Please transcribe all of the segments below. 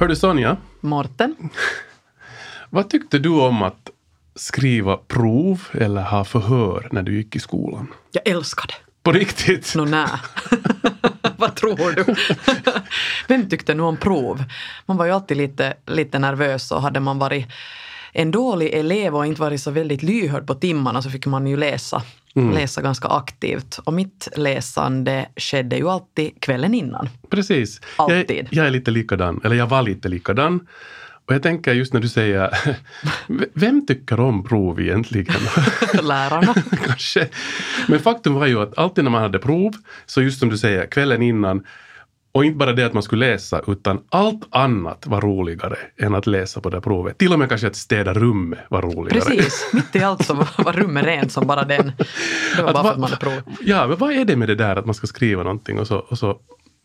Hör du Sonja, Morten? vad tyckte du om att skriva prov eller ha förhör när du gick i skolan? Jag älskar det. På riktigt? Nå nä. Vad tror du? Vem tyckte nu om prov? Man var ju alltid lite, lite nervös och hade man varit en dålig elev och inte varit så väldigt lyhörd på timmarna så fick man ju läsa, läsa ganska aktivt. Och mitt läsande skedde ju alltid kvällen innan. Precis. Alltid. Jag, jag är lite likadan, eller jag var lite likadan. Och jag tänker just när du säger, vem tycker om prov egentligen? Lärarna. Kanske. Men faktum var ju att alltid när man hade prov, så just som du säger, kvällen innan, och inte bara det att man skulle läsa, utan allt annat var roligare än att läsa på det provet. Till och med kanske att städa rummet var roligare. Precis, mitt i allt så var rummet rent som bara den. Det var bara för att man prov. Ja, men vad är det med det där att man ska skriva någonting och så, och så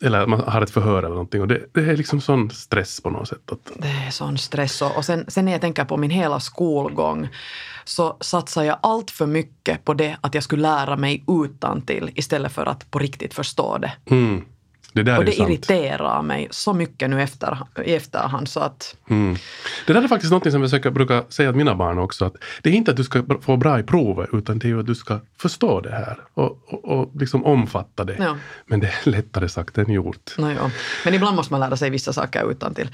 eller att man har ett förhör eller någonting och det, det är liksom sån stress på något sätt. Att, Det är sån stress. Och och sen, sen när jag tänker på min hela skolgång så satsar jag allt för mycket på det att jag skulle lära mig utan till istället för att på riktigt förstå det. mm, det där Och det sant. irriterar mig så mycket nu efter, i efterhand så att Mm. Det där är faktiskt något som jag försöker, brukar säga till mina barn också. Att det är inte att du ska få bra i provet utan det är att du ska förstå det här och, och, och liksom omfatta det. Ja. Men det är lättare sagt än gjort. no, ja. Men ibland måste man lära sig vissa saker utan till.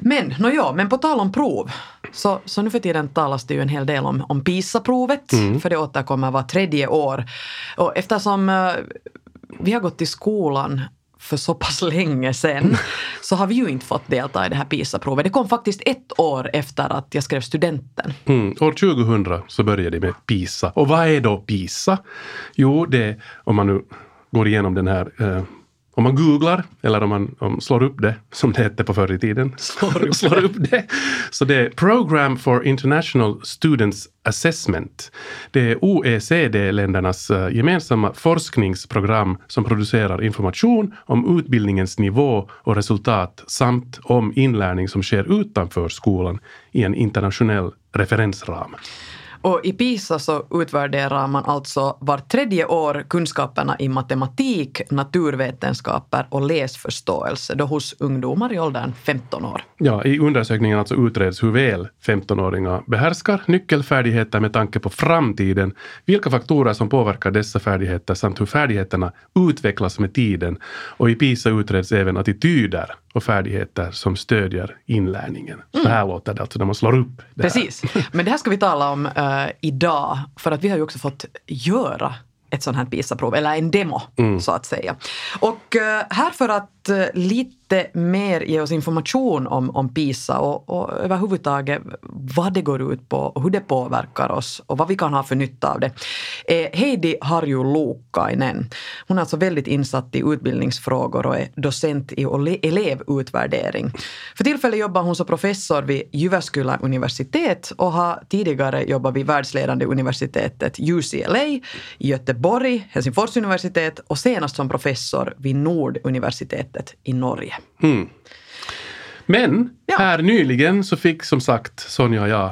Men, no, ja, men på tal om prov, så, så nu för tiden talas det ju en hel del om, om PISA-provet, för det återkommer var tredje år. Och eftersom eh, vi har gått i skolan för så pass länge sedan så har vi ju inte fått delta i det här PISA-provet. Det kom faktiskt ett år efter att jag skrev studenten. Mm. År 2000 så började det med PISA. Och vad är då PISA? Jo, det är, om man nu går igenom den här eh, om man googlar eller om man om slår upp det, som det hette på förr i tiden. Slår upp slår upp det. Så det är Program for International Students Assessment. Det är OECD-ländernas eh, gemensamma forskningsprogram som producerar information om utbildningens nivå och resultat samt om inlärning som sker utanför skolan i en internationell referensram. Och i PISA så utvärderar man alltså var tredje år kunskaperna i matematik, naturvetenskaper och läsförståelse då hos ungdomar i åldern 15 år. Ja, I undersökningen alltså utreds hur väl 15-åringar behärskar nyckelfärdigheter med tanke på framtiden, vilka faktorer som påverkar dessa färdigheter samt hur färdigheterna utvecklas med tiden. Och i PISA utreds även attityder och färdigheter som stödjer inlärningen. Så här låter det alltså när man slår upp det här. Precis. Men det här ska vi tala om eh, idag, för att vi har ju också fått göra ett sånt här PISA-prov, eller en demo så att säga. Och eh, här för att eh, lite mer ge oss information om, om PISA och, och överhuvudtaget vad det går ut på och hur det påverkar oss och vad vi kan ha för nytta av det. är Heidi Harju Luukkainen. Hon är alltså väldigt insatt i utbildningsfrågor och är docent i elevutvärdering. För tillfället jobbar hon som professor vid Jyväskylä universitet och har tidigare jobbat vid världsledande universitetet UCLA i Göteborg, Helsingfors universitet och senast som professor vid Norduniversitetet i Norge. Mm. Men Ja. här nyligen så fick som sagt Sonja och jag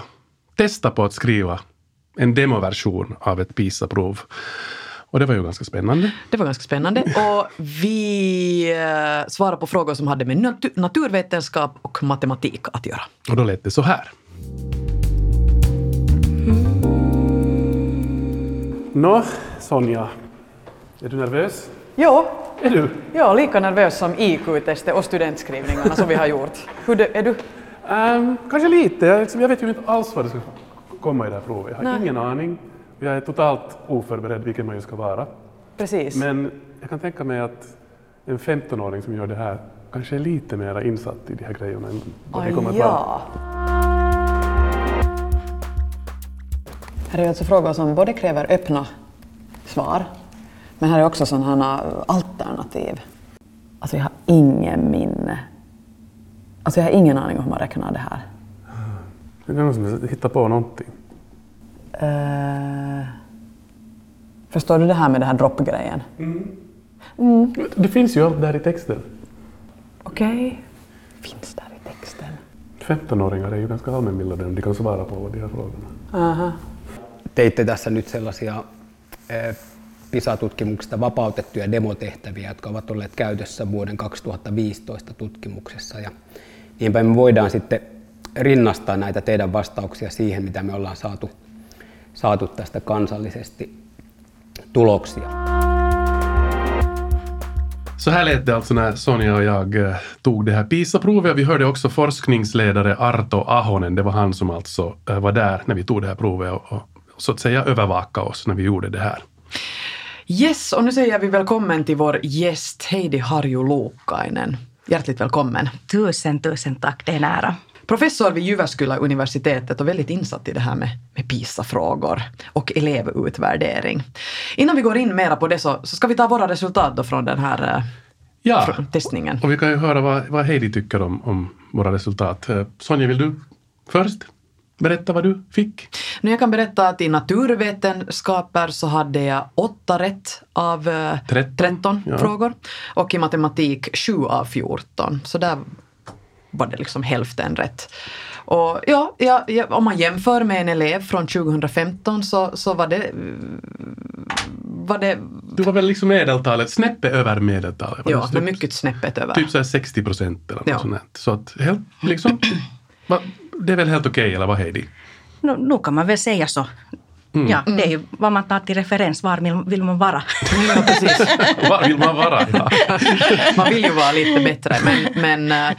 testa på att skriva en demoversion av ett PISA-prov. Och det var ju ganska spännande. Det var ganska spännande. Och vi eh, svarade på frågor som hade med natu- naturvetenskap och matematik att göra. Och då lät det så här. Nå, Sonja. Är du nervös? Ja, Är du? är lika nervös som IQ-testet och studentskrivningarna som vi har gjort. Hur det, är du? Ehm, kanske lite. Jag, vet ju inte alls vad det ska komma i det här provet. Jag har Nej. ingen aning. Jag är totalt oförberedd, vilket man ju ska vara. Precis. Men jag kan tänka mig att en 15-åring som gör det här kanske är lite mer insatt i de här grejerna än vad vi kommer att vara. ja. Här är alltså frågor som både kräver öppna svar, men här är också sådana alternativ. Alltså jag har ingen minne. Alltså jag har ingen aning om hur man räknar det här. Det är någon som hittar på någonting. Eh, förstår du det här med den här droppgrejen? Det finns ju allt där i texten. Okej. Finns där i texten. 15-åringar är ju ganska allmänbildade om de kan svara på de här frågorna. Aha. teitte tässä nyt sellaisia eh, PISA-tutkimuksista vapautettuja demotehtäviä, jotka ovat olleet käytössä vuoden 2015 tutkimuksessa. Ja Niinpä me voidaan sitten rinnastaa näitä teidän vastauksia siihen, mitä me ollaan saatu, saatu tästä kansallisesti tuloksia. Så här lät det alltså när Sonja och jag eh, tog det här PISA-provet. Vi hörde också forskningsledare Arto Ahonen. Det var han som alltså eh, var där när vi tog det här provet och, och så att säga övervaka oss när vi gjorde det här. Yes, och nu säger vi välkommen till vår gäst Heidi Harju Luukkainen. Hjärtligt välkommen. Tusen, tusen tack. Det är nära. Professor vid Jyväskylä universitetet och väldigt insatt i det här med, med PISA-frågor och elevutvärdering. Innan vi går in mera på det så, så ska vi ta våra resultat då från den här eh, Ja, från testningen. och vi kan ju höra vad, vad Heidi tycker om, om våra resultat. Eh, Sonja, vill du först berätta vad du fick? Nu jag kan berätta att i naturvetenskaper så hade jag åtta rätt av eh, 13, 13, ja. frågor och i matematik sju av 14. Så där var det liksom hälften rätt. Och ja, ja, ja, om man jämför med en elev från 2015 så, så var det var det Du var väl liksom medeltalet, snäppet över medeltalet? var ja, det typ- mycket snäppet över. Typ så här 60 procent eller något Ja. sånt. Så att helt, liksom, va, det är väl helt okej, eller vad Heidi? Nu, nu kan man väl säga så. Mm. Ja, det är ju vad man tar till referens. Var vill, man vara? Ja, precis. Var vill man vara? Ja. Man vill ju vara lite bättre men, men eh,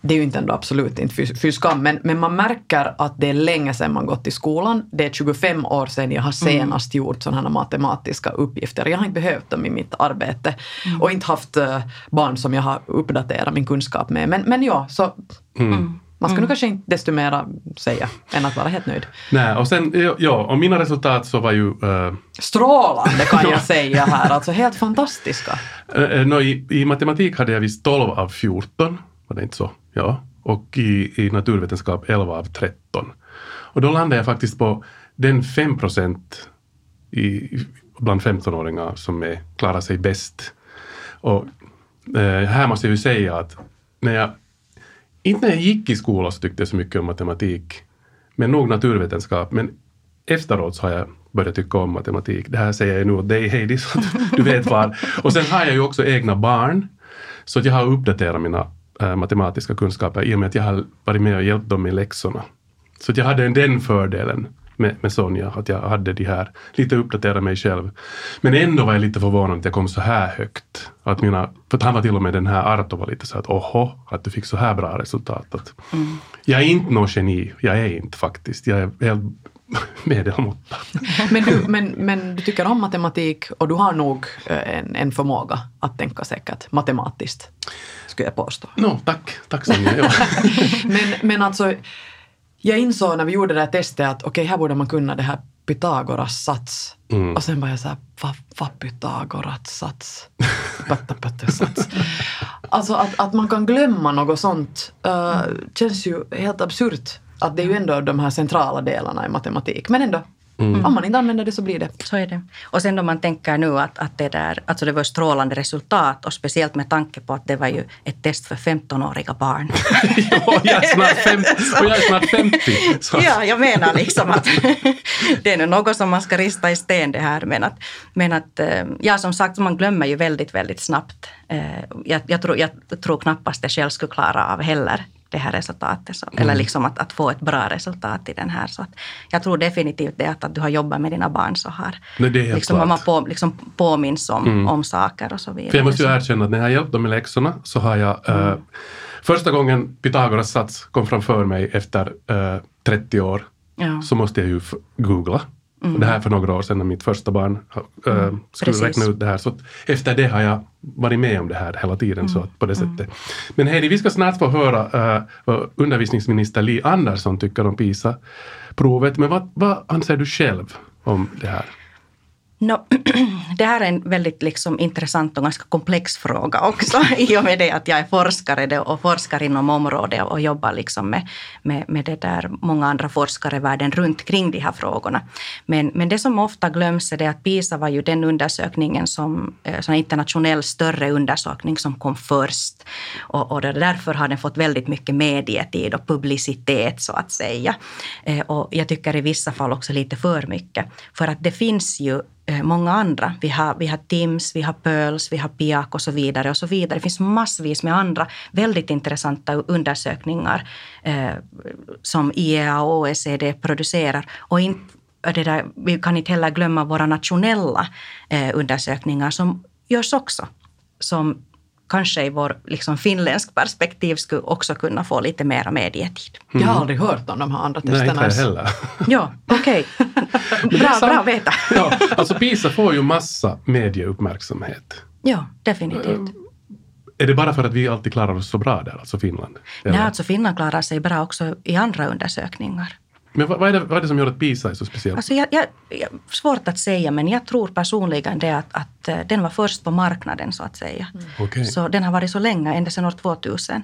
det är ju inte ändå absolut inte fy, fy skam. Men, men man märker att det är länge sedan man gått i skolan. Det är 25 år sedan jag har senast gjort sådana här matematiska uppgifter. Jag har inte behövt dem i mitt arbete och inte haft eh, barn som jag har uppdaterat min kunskap med. Men, men ja, så man ska nu kanske inte desto mera säga än att vara helt nöjd. Nej, och sen, ja, och mina resultat så var ju eh, Strålande kan jag säga här, alltså helt fantastiska. Uh, no, i, I matematik hade jag visst 12 av 14, var det inte så? Ja. Och i, i naturvetenskap 11 av 13. Och då landade jag faktiskt på den 5 procent i, bland 15-åringar som är, klarar sig bäst. Och eh, här måste jag ju säga att när jag, inte när jag gick i skolan så tyckte jag så mycket om matematik, men nog naturvetenskap. Men efteråt så har jag börjat tycka om matematik. Det här säger jag nu åt dig Heidi, så att du vet var. Och sen har jag ju också egna barn, så att jag har uppdaterat mina äh, matematiska kunskaper i och med att jag har varit med och hjälpt dem med läxorna. Så att jag hade den fördelen med, med Sonja, att jag hade de här, lite uppdatera mig själv. Men ändå var jag lite förvånad att jag kom så här högt. Att mina, för att han var till och med den här Arto var lite så att oho, att du fick så här bra resultat. Att Jag är inte någon geni, jag är inte faktiskt. Jag är helt medelmåtta. Men du, men, men du tycker om matematik och du har nog eh, en, en förmåga att tänka säkert matematiskt, skulle jag påstå. No, tack, tack Sonja. Ja. Men, men alltså, jag insåg när vi gjorde det här testet att okej, här borde man kunna det här Pythagoras sats. Och sen var jag så här, vad va Pythagoras sats? Patta, patta, sats. Alltså att, att man kan glömma något sånt uh, känns ju helt absurt. Att det är ju ändå de här centrala delarna i matematik. Men ändå, om man inte använder det så blir det. Så är det. Och sen då man tänker nu att, att det där, alltså det var strålande resultat och speciellt med tanke på att det var ju ett test för 15-åriga barn. och, jag är snart fem, och jag är snart 50. Så. Ja, jag menar liksom att det är nu något som man ska rista i sten det här. Men att, men att eh, ja, som sagt, man glömmer ju väldigt, väldigt snabbt. Eh, Jag, jag, tror, jag tror knappast jag själv skulle klara av heller det här resultatet. Så, Eller liksom att, att få ett bra resultat i den här. Så att jag tror definitivt det att, att du har jobbat med dina barn så har Nej, det är liksom, klart. man på, liksom påminns om, om saker och så vidare. För jag måste ju erkänna att när jag har hjälpt dem med läxorna så har jag eh, första gången Pythagoras sats kom framför mig efter eh, 30 år Ja. så måste jag ju googla. Och det här för några år sedan när mitt första barn eh, skulle Precis. räkna ut det här. Så efter det har jag varit med om det här hela tiden så att på det sättet. Men Heidi, vi ska snart få höra eh, vad undervisningsminister Li Andersson tycker om PISA-provet. Men vad, vad anser du själv om det här? No, det här är en väldigt liksom intressant och ganska komplex fråga också i och med det att jag är forskare och forskar inom området och jobbar liksom med, med, med det där många andra forskare världen runt kring de här frågorna. Men, men det som ofta glöms är det att PISA var ju den undersökningen som, eh, som internationell större undersökning som kom först. Och, och därför har den fått väldigt mycket medietid och publicitet så att säga. Eh, och jag tycker i vissa fall också lite för mycket. För att det finns ju Eh, många andra. Vi har, vi har TIMS, vi har PIRLS, vi har Piak och så vidare. och så vidare. Det finns massvis med andra väldigt intressanta undersökningar eh, som IEA och OECD producerar. Och in, det där, vi kan inte heller glömma våra nationella eh, undersökningar som görs också. Som kanske i vår liksom, finländsk perspektiv skulle också kunna få lite mera medietid. Mm. Jag har aldrig hört om de här andra testerna. Nej, inte jag heller. Ja, okej. Okay. bra, bra att veta. ja, alltså PISA får ju massa medieuppmärksamhet. Ja, definitivt. Är det bara för att vi alltid klarar oss så bra där, alltså Finland? Nej, alltså Finland klarar sig bra också i andra undersökningar. Men vad, är det, vad är det som gör att PISA är så speciellt? Alltså jag, jag, jag, svårt att säga, men jag tror personligen det att, att eh, den var först på marknaden så att säga. Mm. Okay. Så den har varit så länge, ända sedan år 2000.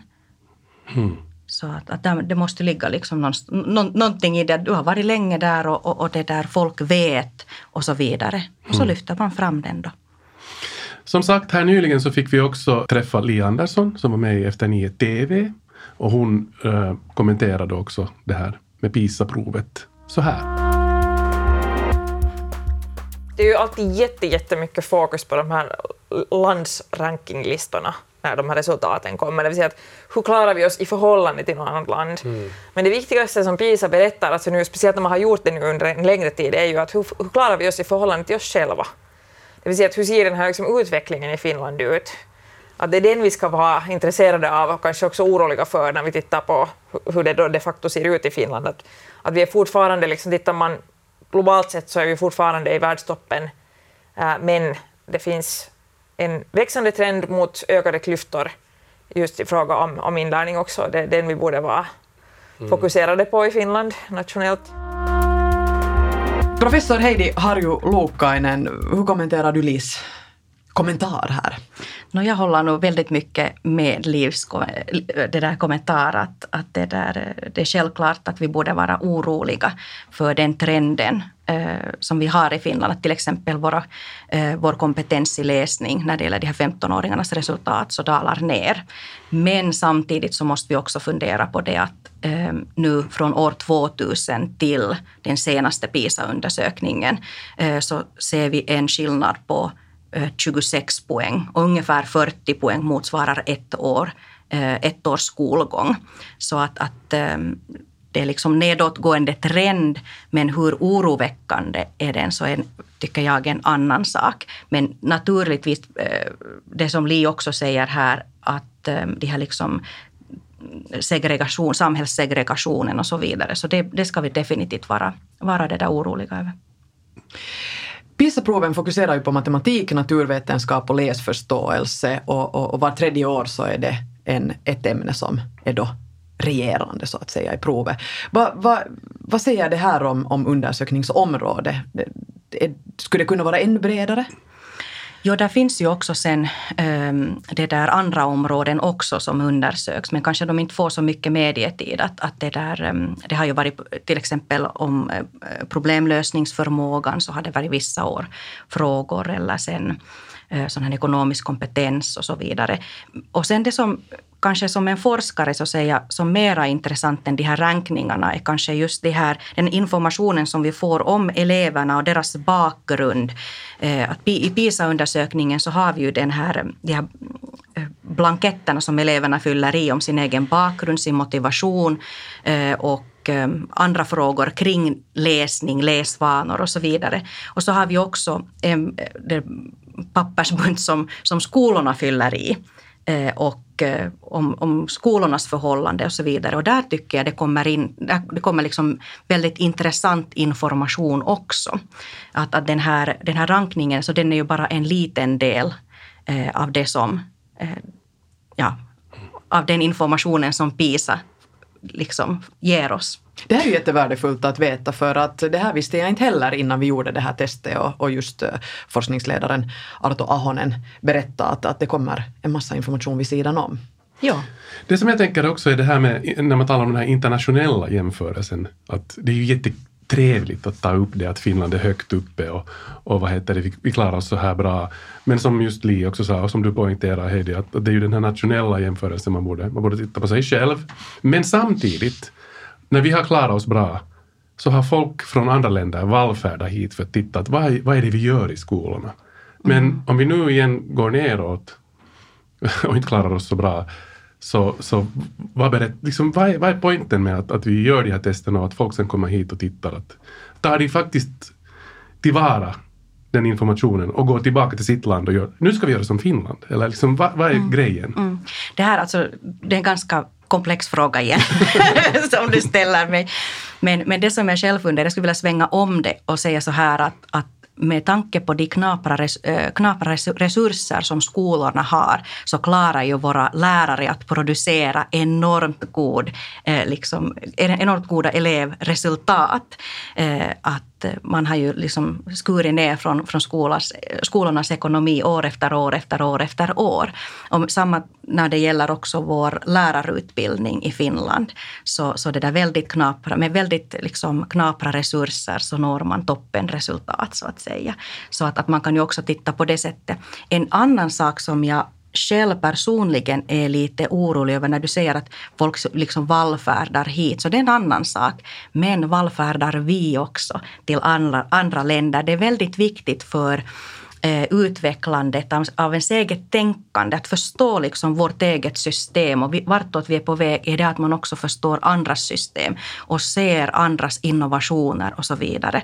Mm. Så att, att det måste ligga liksom någon, någonting i det. Du har varit länge där och, och, och det där folk vet och så vidare. Och så mm. lyfter man fram den då. Som sagt, här nyligen så fick vi också träffa Li Andersson som var med i Efter nio TV. Och hon äh, kommenterade också det här med PISA-provet så här. Det är ju alltid jätte, jättemycket fokus på de här landsrankinglistorna när de här resultaten kommer. Det vill säga att hur klarar vi oss i förhållande till något annat land? Mm. Men det viktigaste som PISA berättar, alltså nu, speciellt när man har gjort det nu under en längre tid, är ju att hur, hur klarar vi oss i förhållande till oss själva? Det vill säga att hur ser den här liksom, utvecklingen i Finland ut? Att det är den vi ska vara intresserade av och kanske också oroliga för när vi tittar på hur det då de facto ser ut i Finland. Att, att vi är fortfarande, liksom, tittar man globalt sett så är vi fortfarande i världstoppen, äh, men det finns en växande trend mot ökade klyftor just i fråga om, om inlärning också. Det är den vi borde vara mm. fokuserade på i Finland nationellt. Professor Heidi Harju Luukkainen, hur kommenterar du LIS kommentar här? No, jag håller nog väldigt mycket med Livs det där kommentar att, att det, där, det är självklart att vi borde vara oroliga för den trenden eh, som vi har i Finland. Att till exempel våra, eh, vår kompetens i läsning när det gäller de här 15-åringarnas resultat så dalar ner. Men samtidigt så måste vi också fundera på det att eh, nu från år 2000 till den senaste PISA-undersökningen eh, så ser vi en skillnad på Eh, 26 poäng och ungefär 40 poäng motsvarar ett år, eh, ett års skolgång. Så att, att ehm, det är liksom nedåtgående trend, men hur oroväckande är den så är, tycker jag, en annan sak. Men naturligtvis, eh, det som Li också säger här, att ehm, de här liksom segregation, samhällssegregationen och så vidare, så det, det ska vi definitivt vara, vara det där oroliga över. PISA-proven fokuserar ju på matematik, naturvetenskap och läsförståelse och, och, och var tredje år så är det en, ett ämne som är då regerande så att säga i provet. Va, va, vad säger det här om, om undersökningsområdet? Skulle det kunna vara ännu bredare? Jo, där finns ju också sen um, det där andra områden också som undersöks, men kanske de inte får så mycket medietid. Att, att det, där, um, det har ju varit till exempel om uh, problemlösningsförmågan så har det varit vissa år frågor eller sen uh, sån här ekonomisk kompetens och så vidare. Och sen det som kanske som en forskare så säga som mera intressant än de här rankningarna är kanske just det här, den informationen som vi får om eleverna och deras bakgrund. Eh, att I PISA-undersökningen så har vi ju den här, eh, de här eh, blanketterna som eleverna fyller i om sin egen bakgrund, sin motivation och andra frågor kring läsning, läsvanor och så vidare. Och så har vi också en pappersbunt som, som skolorna fyller i. Och om, om skolornas förhållande och så vidare. Och där tycker jag det kommer in, det kommer liksom väldigt intressant information också. Att, att den, här, den här rankningen, så den är ju bara en liten del eh, av det som, eh, ja, av den informationen som PISA liksom ger oss. Det här är jättevärdefullt att veta för att det här visste jag inte heller innan vi gjorde det här testet och, och just uh, forskningsledaren Arto Ahonen berättade att, att det kommer en massa information vid sidan om. Ja. Det som jag tänker också är det här med när man talar om den här internationella jämförelsen, att det är ju jättetrevligt att ta upp det att Finland är högt uppe och, och vad heter det, vi, vi klarar oss så här bra. Men som just Li också sa och som du poängterar Heidi, att, att det är ju den här nationella jämförelsen man borde, man borde titta på sig själv. Men samtidigt när vi har klarat oss bra så har folk från andra länder vallfärdat hit för att titta att vad, vad är det vi gör i skolorna. Men mm. om vi nu igen går neråt och inte klarar oss så bra, så, så vad, berätt, liksom, vad, är, vad är poängen med att, att vi gör de här testerna och att folk sen kommer hit och tittar? Att, tar de faktiskt tillvara den informationen och går tillbaka till sitt land och gör, nu ska vi göra som Finland? Eller liksom, vad, vad är mm. grejen? Mm. Det här alltså, det är en ganska komplex fråga igen som du ställer mig. Men, men det som jag själv funderar, jag skulle vilja svänga om det och säga så här att, att med tanke på de knapra, eh, knapra resurser som skolorna har så klarar ju våra lärare att producera enormt, god, eh, liksom, enormt goda elevresultat. Eh, att eh, man har ju liksom skurit ner från, från skolas, skolornas ekonomi år efter år efter år efter år. Och samma när det gäller också vår lärarutbildning i Finland. Så, så det där väldigt knapra, med väldigt liksom knapra resurser så når man toppenresultat så att säga. Så att, att man kan ju också titta på det sättet. En annan sak som jag själv personligen är lite orolig över när du säger att folk liksom vallfärdar hit, så det är en annan sak. Men vallfärdar vi också till andra, andra länder. Det är väldigt viktigt för eh, utvecklandet av, av ens eget tänkande, att förstå liksom vårt eget system och vi, vartåt vi är på väg är det att man också förstår andras system och ser andras innovationer och så vidare.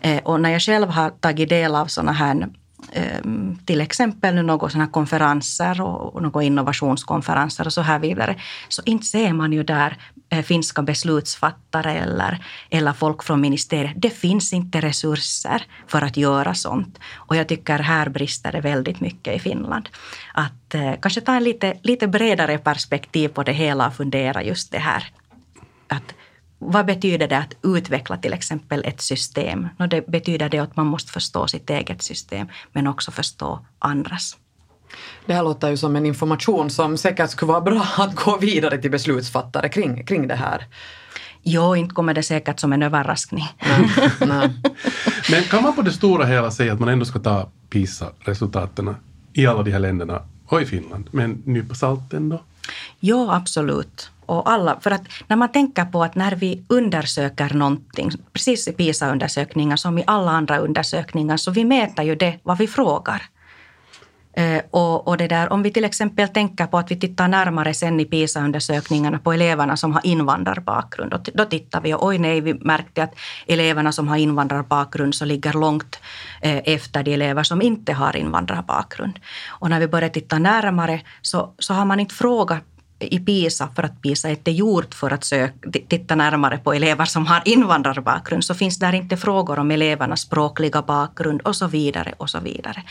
Eh, och när jag själv har tagit del av sådana här Ehm, till exempel nu några sådana konferenser och några innovationskonferenser och så här vidare, så inte ser man ju där eh, finska beslutsfattare eller, eller folk från ministeriet. Det finns inte resurser för att göra sånt. Och jag tycker här brister det väldigt mycket i Finland. Att eh, kanske ta en lite, lite bredare perspektiv på det hela och fundera just det här. Att vad betyder det att utveckla till exempel ett system? No, det betyder det att man måste förstå sitt eget system men också förstå andras. Det här låter ju som en information som säkert skulle vara bra att gå vidare till beslutsfattare kring, kring det här. Jo, inte kommer det säkert som en överraskning. Nej, nej. Men kan man på det stora hela säga att man ändå ska ta PISA-resultaten i alla de här länderna och i Finland med en nypa salt ändå? Jo, absolut och alla, för att när man tänker på att när vi undersöker någonting, precis i PISA-undersökningar som i alla andra undersökningar, så vi mäter ju det vad vi frågar. Eh, och, och det där, om vi till exempel tänker på att vi tittar närmare sen i PISA-undersökningarna på eleverna som har invandrarbakgrund. Då, då tittar vi och oj nej, vi märkte att eleverna som har invandrarbakgrund så ligger långt eh, efter de elever som inte har invandrarbakgrund. Och när vi börjar titta närmare så, så har man inte frågat i PISA, för att PISA är inte gjort för att söka, titta närmare på elever som har invandrarbakgrund, så finns där inte frågor om elevernas språkliga bakgrund och så vidare. Och så vidare.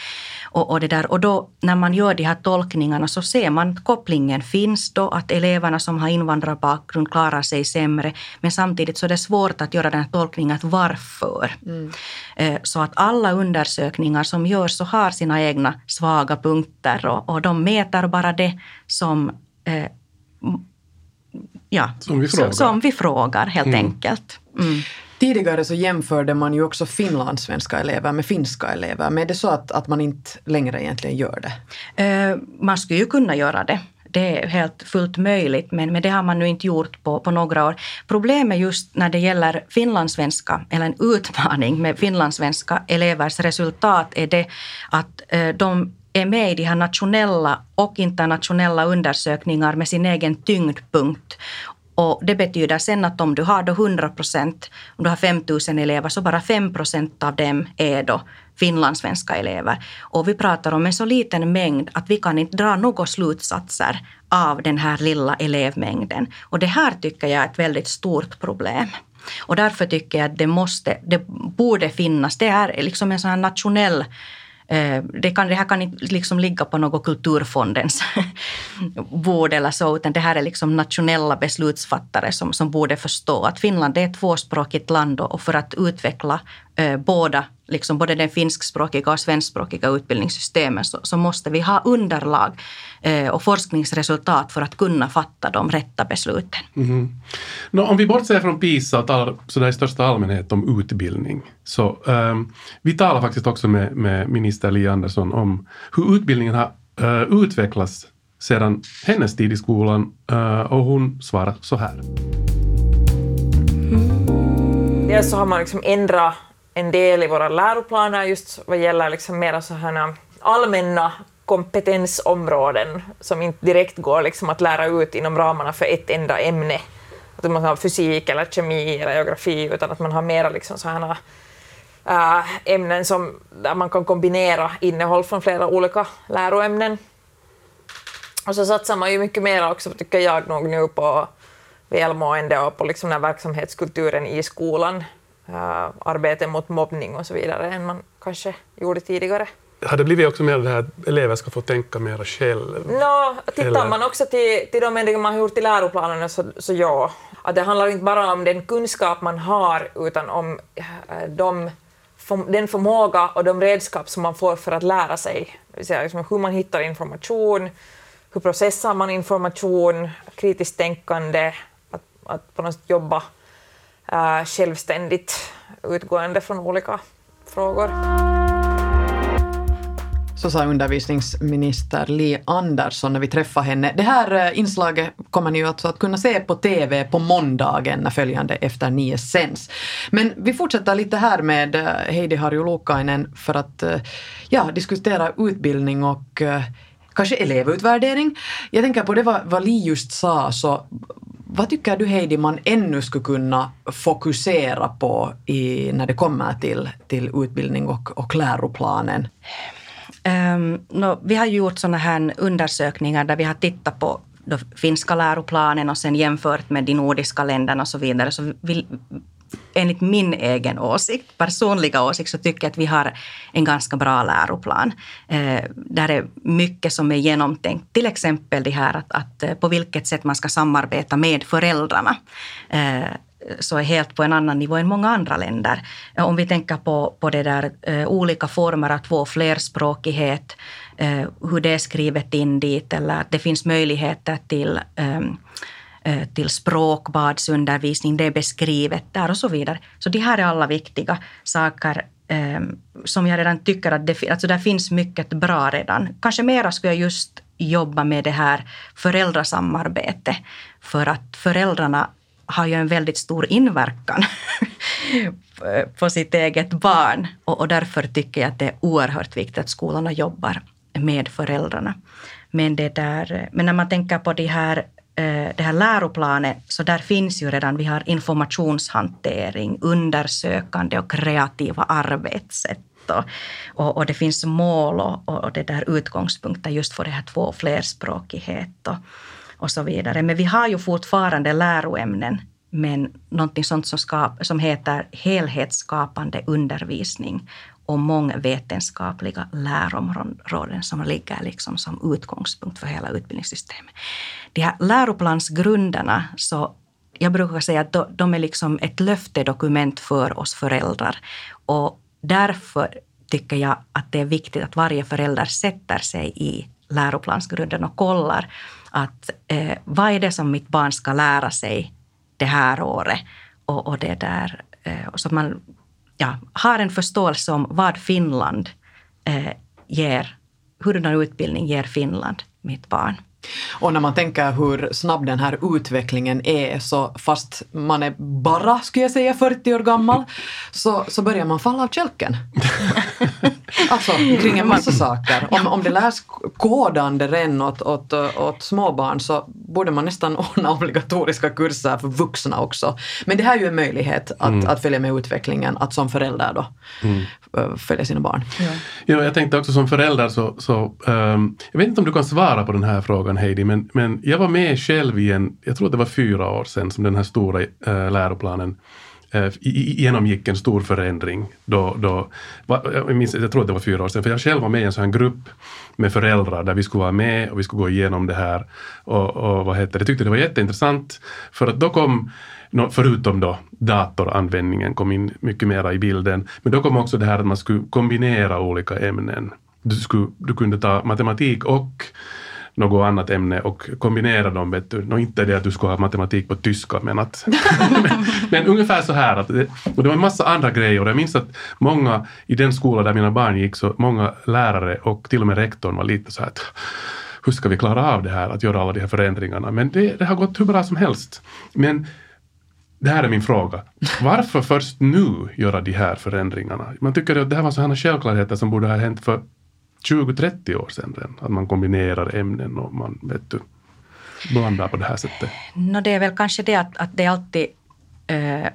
Och, och, det där, och då när man gör de här tolkningarna så ser man att kopplingen finns då, att eleverna som har invandrarbakgrund klarar sig sämre, men samtidigt så är det svårt att göra den här tolkningen att varför. Mm. Eh, så att alla undersökningar som görs så har sina egna svaga punkter och, och de mäter bara det som eh, ja, som, vi frågar. som vi frågar helt mm. enkelt. Mm. Tidigare så jämförde man ju också finlandssvenska elever med finska elever. Men är det så att, att man inte längre egentligen gör det? Eh, man skulle ju kunna göra det. Det är helt fullt möjligt, men, men det har man nu inte gjort på, på några år. Problemet just när det gäller finlandssvenska, eller en utmaning med finlandssvenska elevers resultat, är det att eh, de är med i de här nationella och internationella undersökningar med sin egen tyngdpunkt. Och det betyder sen att om du har då 100 procent, om du har 5 000 elever, så bara 5 procent av dem är då finlandssvenska elever. Och vi pratar om en så liten mängd att vi kan inte dra några slutsatser av den här lilla elevmängden. Och det här tycker jag är ett väldigt stort problem. Och därför tycker jag att det måste, det borde finnas, det är liksom en sån här nationell Eh, det, kan, det här kan inte liksom ligga på något kulturfondens bord eller så, utan det här är liksom nationella beslutsfattare som, som borde förstå att Finland är ett tvåspråkigt land och för att utveckla eh, båda liksom både den finskspråkiga och svenskspråkiga utbildningssystemen så, så måste vi ha underlag eh, och forskningsresultat för att kunna fatta de rätta besluten. Mm. No, om vi bortser från PISA och talar sådär i största allmänhet om utbildning så um, vi talar faktiskt också med, med minister Li Andersson om hur utbildningen har uh, utvecklats sedan hennes tid i skolan uh, och hon svarar så här. Mm. Dels så har man liksom ändrat en del i våra läroplaner just vad gäller liksom mera så här äh, allmänna kompetensområden som inte direkt går liksom att lära ut inom ramarna för ett enda ämne. Att man har fysik eller kemi eller geografi, utan att man har mera liksom så här äh, ämnen som, där man kan kombinera innehåll från flera olika läroämnen. Och så satsar man ju mycket mer också, tycker jag nog nu, på välmående och på liksom den här verksamhetskulturen i skolan, äh, arbete mot mobbning och så vidare, än man kanske gjorde tidigare. Har det blivit också mer det här att elever ska få tänka mer själv? No, tittar Eller? man också till, till de ändringar man har gjort i läroplanerna så, så ja. Att det handlar inte bara om den kunskap man har utan om äh, de, den förmåga och de redskap som man får för att lära sig. Det vill säga liksom hur man hittar information, hur processar man information, kritiskt tänkande, att, att på något sätt jobba äh, självständigt utgående från olika frågor. Så sa undervisningsminister Li Andersson när vi träffade henne. Det här äh, inslaget kommer ni ju alltså att kunna se på TV på måndagen när följande efter nio sänds. Men vi fortsätter lite här med äh, Heidi Harju för att äh, ja, diskutera utbildning och kanske elevutvärdering. Jag tänker på det vad, vad Li just sa, så vad tycker du Heidi man ännu skulle kunna fokusera på i, när det kommer till, till utbildning och, och läroplanen? Um, no, vi har gjort sådana här undersökningar där vi har tittat på den finska läroplanen och sen jämfört med de nordiska länderna och så vidare. Så vi, enligt min egen åsikt, personliga åsikt, så tycker jag att vi har en ganska bra läroplan. Eh, där är mycket som är genomtänkt. Till exempel det här att, att eh, på vilket sätt man ska samarbeta med föräldrarna. Eh, så är helt på en annan nivå än många andra länder. Eh, om vi tänker på, på det där eh, olika former av två flerspråkighet, eh, hur det är skrivet in dit eller att det finns möjligheter till eh, Eh, till språkbadsundervisning, det är beskrivet där och så vidare. Så de här är alla viktiga saker eh, som jag redan tycker att det, alltså där finns mycket bra redan. Kanske mera skulle jag just jobba med det här föräldrasamarbete för att föräldrarna har ju en väldigt stor inverkan på sitt eget barn. Och, och, därför tycker jag att det är oerhört viktigt att skolorna jobbar med föräldrarna. Men, det där, men när man tänker på de här, Eh, det här läroplanet, så där finns ju redan, vi har informationshantering, undersökande och kreativa arbetssätt. Och, och, och, det finns mål och, och det där utgångspunkter just för det här två flerspråkighet. Och, och så vidare. Men vi har ju fortfarande läroämnen men någonting sånt som, skap, som heter helhetsskapande undervisning och mångvetenskapliga lärområden som ligger liksom som utgångspunkt för hela utbildningssystemet. De här läroplansgrunderna, så jag brukar säga att de är liksom ett löftedokument för oss föräldrar. Och därför tycker jag att det är viktigt att varje förälder sätter sig i läroplansgrunden och kollar att eh, vad är det som mitt barn ska lära sig det här året? Och, och det där, eh, så att man ja, har en förståelse om vad Finland eh, ger, hurdan utbildning ger Finland mitt barn. Och när man tänker hur snabb den här utvecklingen är, så fast man är bara, skulle jag säga, 40 år gammal, så, så börjar man falla av kälken. alltså kring en massa saker. Om, om det lärs kodande redan åt, åt, åt småbarn så borde man nästan ordna obligatoriska kurser för vuxna också. Men det här är ju en möjlighet att, mm. att följa med utvecklingen, att som förälder då mm. följa sina barn. Ja. ja, jag tänkte också som förälder så, så um, jag vet inte om du kan svara på den här frågan Heidi, men, men jag var med själv i en, jag tror att det var fyra år sedan som den här stora äh, läroplanen äh, genomgick en stor förändring. Då, då, jag, minns, jag tror att det var fyra år sedan, för jag själv var med i en sån här grupp med föräldrar där vi skulle vara med och vi skulle gå igenom det här. Och, och vad heter det, jag tyckte det var jätteintressant för att då kom förutom då datoranvändningen kom in mycket mera i bilden. Men då kom också det här att man skulle kombinera olika ämnen. Du, skulle, du kunde ta matematik och något annat ämne och kombinera dem. Vet du. No, inte det att du ska ha matematik på tyska, men, att, men, men, ungefär så här. Att det, och det var en massa andra grejer och jag minns att många i den skola där mina barn gick, så många lärare och till och med rektorn var lite så här att hur ska vi klara av det här, att göra alla de här förändringarna? Men det, det har gått hur bra som helst. Men det här är min fråga. Varför först nu göra de här förändringarna? Man tycker att det här var sådana självklarheter som borde ha hänt för 20-30 år sedan redan. Att man kombinerar ämnen och man vet du, blandar på det här sättet. No, det är väl kanske det att, att det är alltid äh,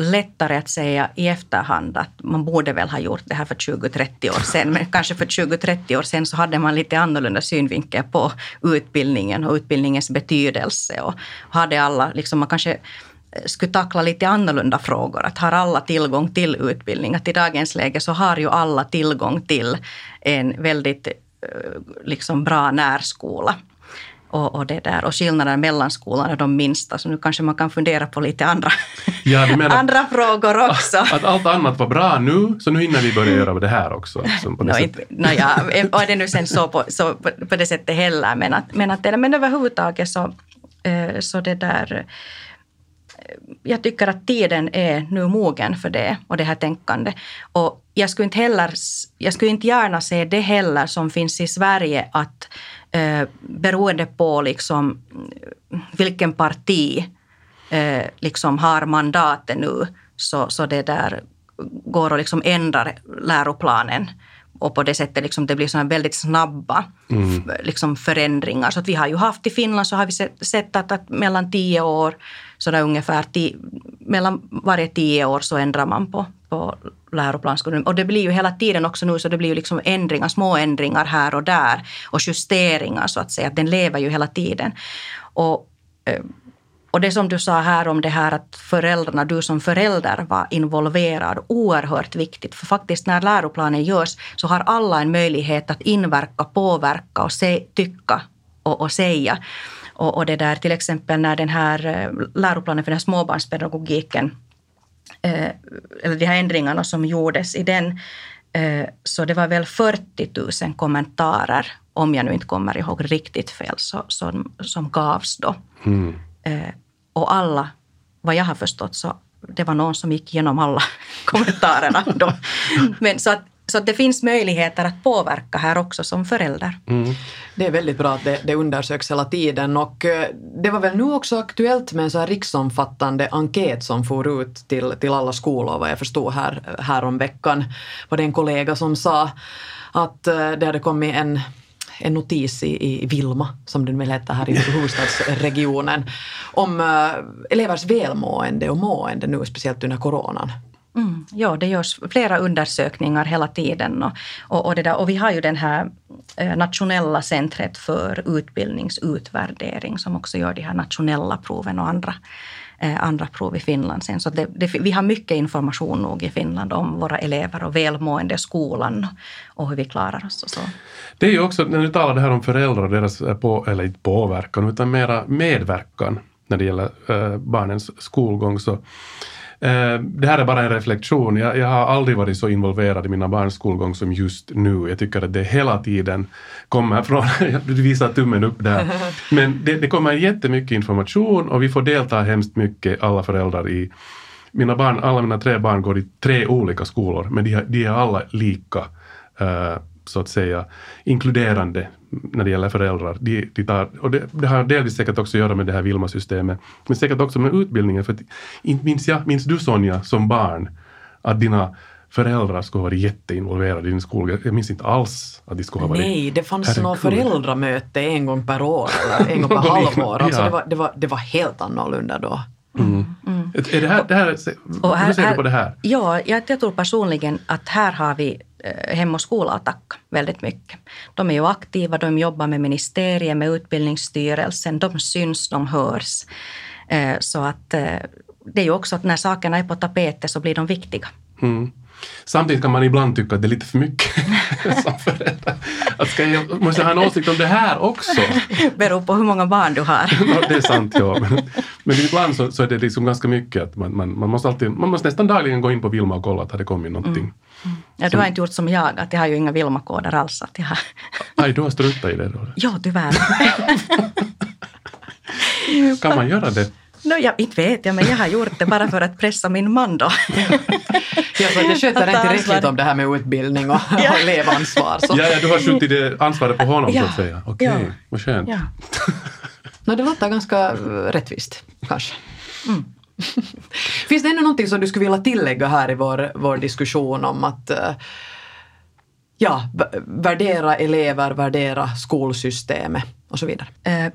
lättare att säga i efterhand att man borde väl ha gjort det här för 20-30 år sedan. Men kanske för 20-30 år sedan så hade man lite annorlunda synvinkel på utbildningen och utbildningens betydelse. Och hade alla, liksom man kanske skulle tackla lite annorlunda frågor. Att har alla tillgång till utbildning? Att i dagens läge så har ju alla tillgång till en väldigt eh, liksom bra närskola. Och, och, det där. och skillnaden mellan skolan och de minsta. Så nu kanske man kan fundera på lite andra, ja, andra frågor också. Att allt annat var bra nu, så nu hinner vi börja göra det här också. Liksom det no, inte, no, ja, och det är nu sen så på, så på, på det sättet heller. Men, att, men, att, men överhuvudtaget så, eh, så det där jag tycker att tiden är nu mogen för det och det här tänkandet. Och jag skulle inte, heller, jag skulle inte gärna se det heller som finns i Sverige att eh, beroende på liksom, vilken parti eh, liksom har mandatet nu så, så det där går att liksom ändra läroplanen och på det sättet liksom det blir såna väldigt snabba mm. liksom förändringar. Så att vi har ju haft i Finland så har vi sett, sett att, att mellan tio år sådär ungefär tio, mellan varje tio år så ändrar man på, på läroplanskursen. Och det blir ju hela tiden också nu så det blir ju liksom ändringar, små ändringar här och där och justeringar så att säga. Den lever ju hela tiden. Och, eh, och det som du sa här om det här att föräldrarna, du som förälder var involverad, oerhört viktigt. För faktiskt när läroplanen görs så har alla en möjlighet att inverka, påverka och se, tycka och, och säga. Och, och det där till exempel när den här eh, läroplanen för den här småbarnspedagogiken, eh, eller de här ändringarna som gjordes i den, eh, så det var väl 40 000 kommentarer, om jag nu inte kommer ihåg riktigt fel, så, som, som gavs då. Mm. Eh, och alla, vad jag har förstått, så det var någon som gick igenom alla kommentarerna då. Men så att så det finns möjligheter att påverka här också som förälder. Mm. Det är väldigt bra att det, det undersöks hela tiden och eh, det var väl nu också aktuellt med en så här riksomfattande enkät som for ut till, till alla skolor vad jag förstod här, här om veckan. var det en kollega som sa att eh, det hade kommit en en notis i, i Vilma, som den väl heter här i huvudstadsregionen, om äh, elevers välmående och mående nu, speciellt under coronan. Mm, ja, det görs flera undersökningar hela tiden. Och, och, och, det där, och vi har ju den här eh, nationella centret för utbildningsutvärdering som också gör de här nationella proven och andra, eh, andra prov i Finland sen. Så det, det, vi har mycket information nog i Finland om våra elever och välmående i skolan och hur vi klarar oss och så. Det är ju också, när du talar det här om föräldrar och deras eh, på, eller inte påverkan utan mera medverkan när det gäller eh, barnens skolgång så Eh, det här är bara en reflektion. Jag, jag, har aldrig varit så involverad i mina barns skolgång som just nu. Jag tycker att det hela tiden kommer från, du visar tummen upp där, men det, det kommer jättemycket information och vi får delta hemskt mycket, alla föräldrar, i mina barn, alla mina tre barn går i tre olika skolor, men de, de är alla lika uh, så att säga inkluderande när det gäller föräldrar. De, de tar, och det, det, har delvis säkert också att göra med det här Vilma-systemet, men säkert också med utbildningen. För att, inte minns, jag, minns du Sonja som barn att dina föräldrar skulle ha varit jätteinvolverade i din skola. Jag minns inte alls att de skulle ha varit... Nej, det fanns något föräldramöte en gång per år eller en gång per halvår. Alltså ja. det, var, det, var, det var helt annorlunda då. Mm. Mm. Är det här, det här, och här, hur ser du på det här? Ja, jag, jag tror personligen att här har vi Eh, hem och skola att tacka väldigt mycket. De är ju aktiva, de jobbar med ministeriet, med Utbildningsstyrelsen, de syns, de hörs. Eh, så att eh, det är ju också att när sakerna är på tapeten så blir de viktiga. Mm. Samtidigt kan man ibland tycka att det är lite för mycket som förälder. Att ska jag, måste jag ha en åsikt om det här också? Beror på hur många barn du har. det är sant, ja. Men, men ibland så, så är det liksom ganska mycket att man, man, man, måste alltid, man måste nästan dagligen gå in på Vilma och kolla att det har kommit någonting. Mm. Mm. Ja, du har inte gjort som jag, att jag har ju inga Vilma-koder alls. Att jag har... Aj, du har struntat i det då? Ja, tyvärr. kan man göra det? No, jag inte vet jag, men jag har gjort det bara för att pressa min man då. ja, så jag sköter inte tillräckligt om det här med utbildning och, ja. och elevansvar. Så. Ja, ja, du har skjutit det ansvaret på honom ja. så att säga. Okej, okay. ja. vad skönt. Ja. no, det låter ganska rättvist, kanske. Mm. Finns det ännu någonting som du skulle vilja tillägga här i vår, vår diskussion om att uh, ja, värdera elever, värdera skolsystemet och så vidare? Eh,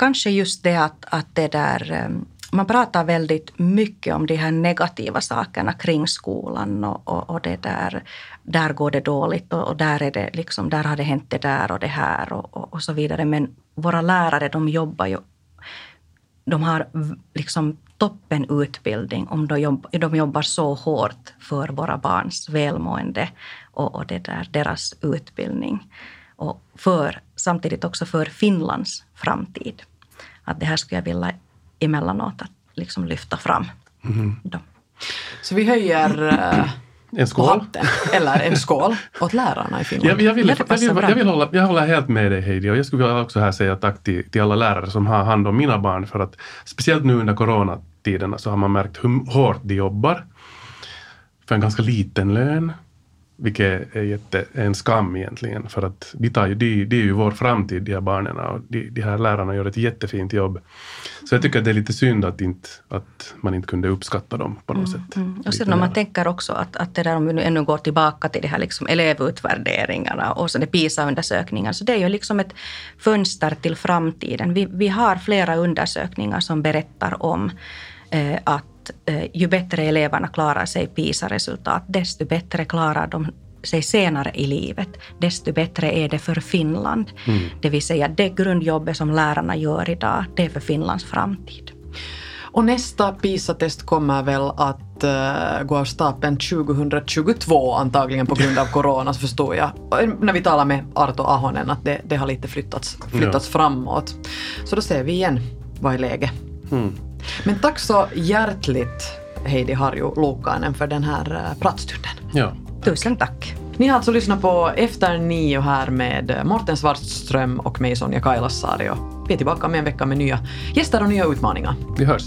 kanske just det att, att det där eh, man pratar väldigt mycket om de här negativa sakerna kring skolan och, och, och det där, där går det dåligt och, och, där, är det liksom, där har det hänt det där och det här och, och, och så vidare. Men våra lärare de jobbar ju, de har liksom toppen utbildning om de, jobb, de jobbar så hårt för våra barns välmående och, och det där, deras utbildning. För, samtidigt också för Finlands framtid. Att det här skulle jag vilja emellanåt att liksom lyfta fram. Mm. Så vi höjer uh, en skål. Hatten, eller en skål åt lärarna i Finland. Jag, jag, vill, jag, vill, jag, vill hålla, jag håller helt med dig Heidi och jag skulle vilja också här säga tack till, till alla lärare som har hand om mina barn för att speciellt nu under coronatiderna så har man märkt hur hårt de jobbar för en ganska liten lön. Vilket är jätte, en skam egentligen, för att de, tar ju, de, de är ju vår framtid, de här barnen, och de, de här lärarna gör ett jättefint jobb. Så jag tycker att det är lite synd att, inte, att man inte kunde uppskatta dem på något mm, sätt. Mm. Och sen om man tänker också att, att det där, om vi nu ännu går tillbaka till de här liksom elevutvärderingarna och så det PISA-undersökningar, så det är ju liksom ett fönster till framtiden. Vi, vi har flera undersökningar som berättar om eh, att ju bättre eleverna klarar sig PISA-resultat, desto bättre klarar de sig senare i livet, desto bättre är det för Finland. Mm. Det vill säga det grundjobbet som lärarna gör idag, det är för Finlands framtid. Och nästa PISA-test kommer väl att uh, gå av stapeln 2022 antagligen på grund av corona, så förstår jag. När vi talar med Arto Ahonen att det, det har lite flyttats, flyttats ja. framåt. Så då ser vi igen vad är läget. Mm. Men tack så hjärtligt Heidi Harju Luukkainen för den här eh, pratstunden. Ja. Tusen tack. Ni har alltså lyssnat på Efter nio här med Morten Svartström och mig Sonja Kailasari. Vi är tillbaka med en vecka med nya gäster och nya utmaningar. Vi hörs.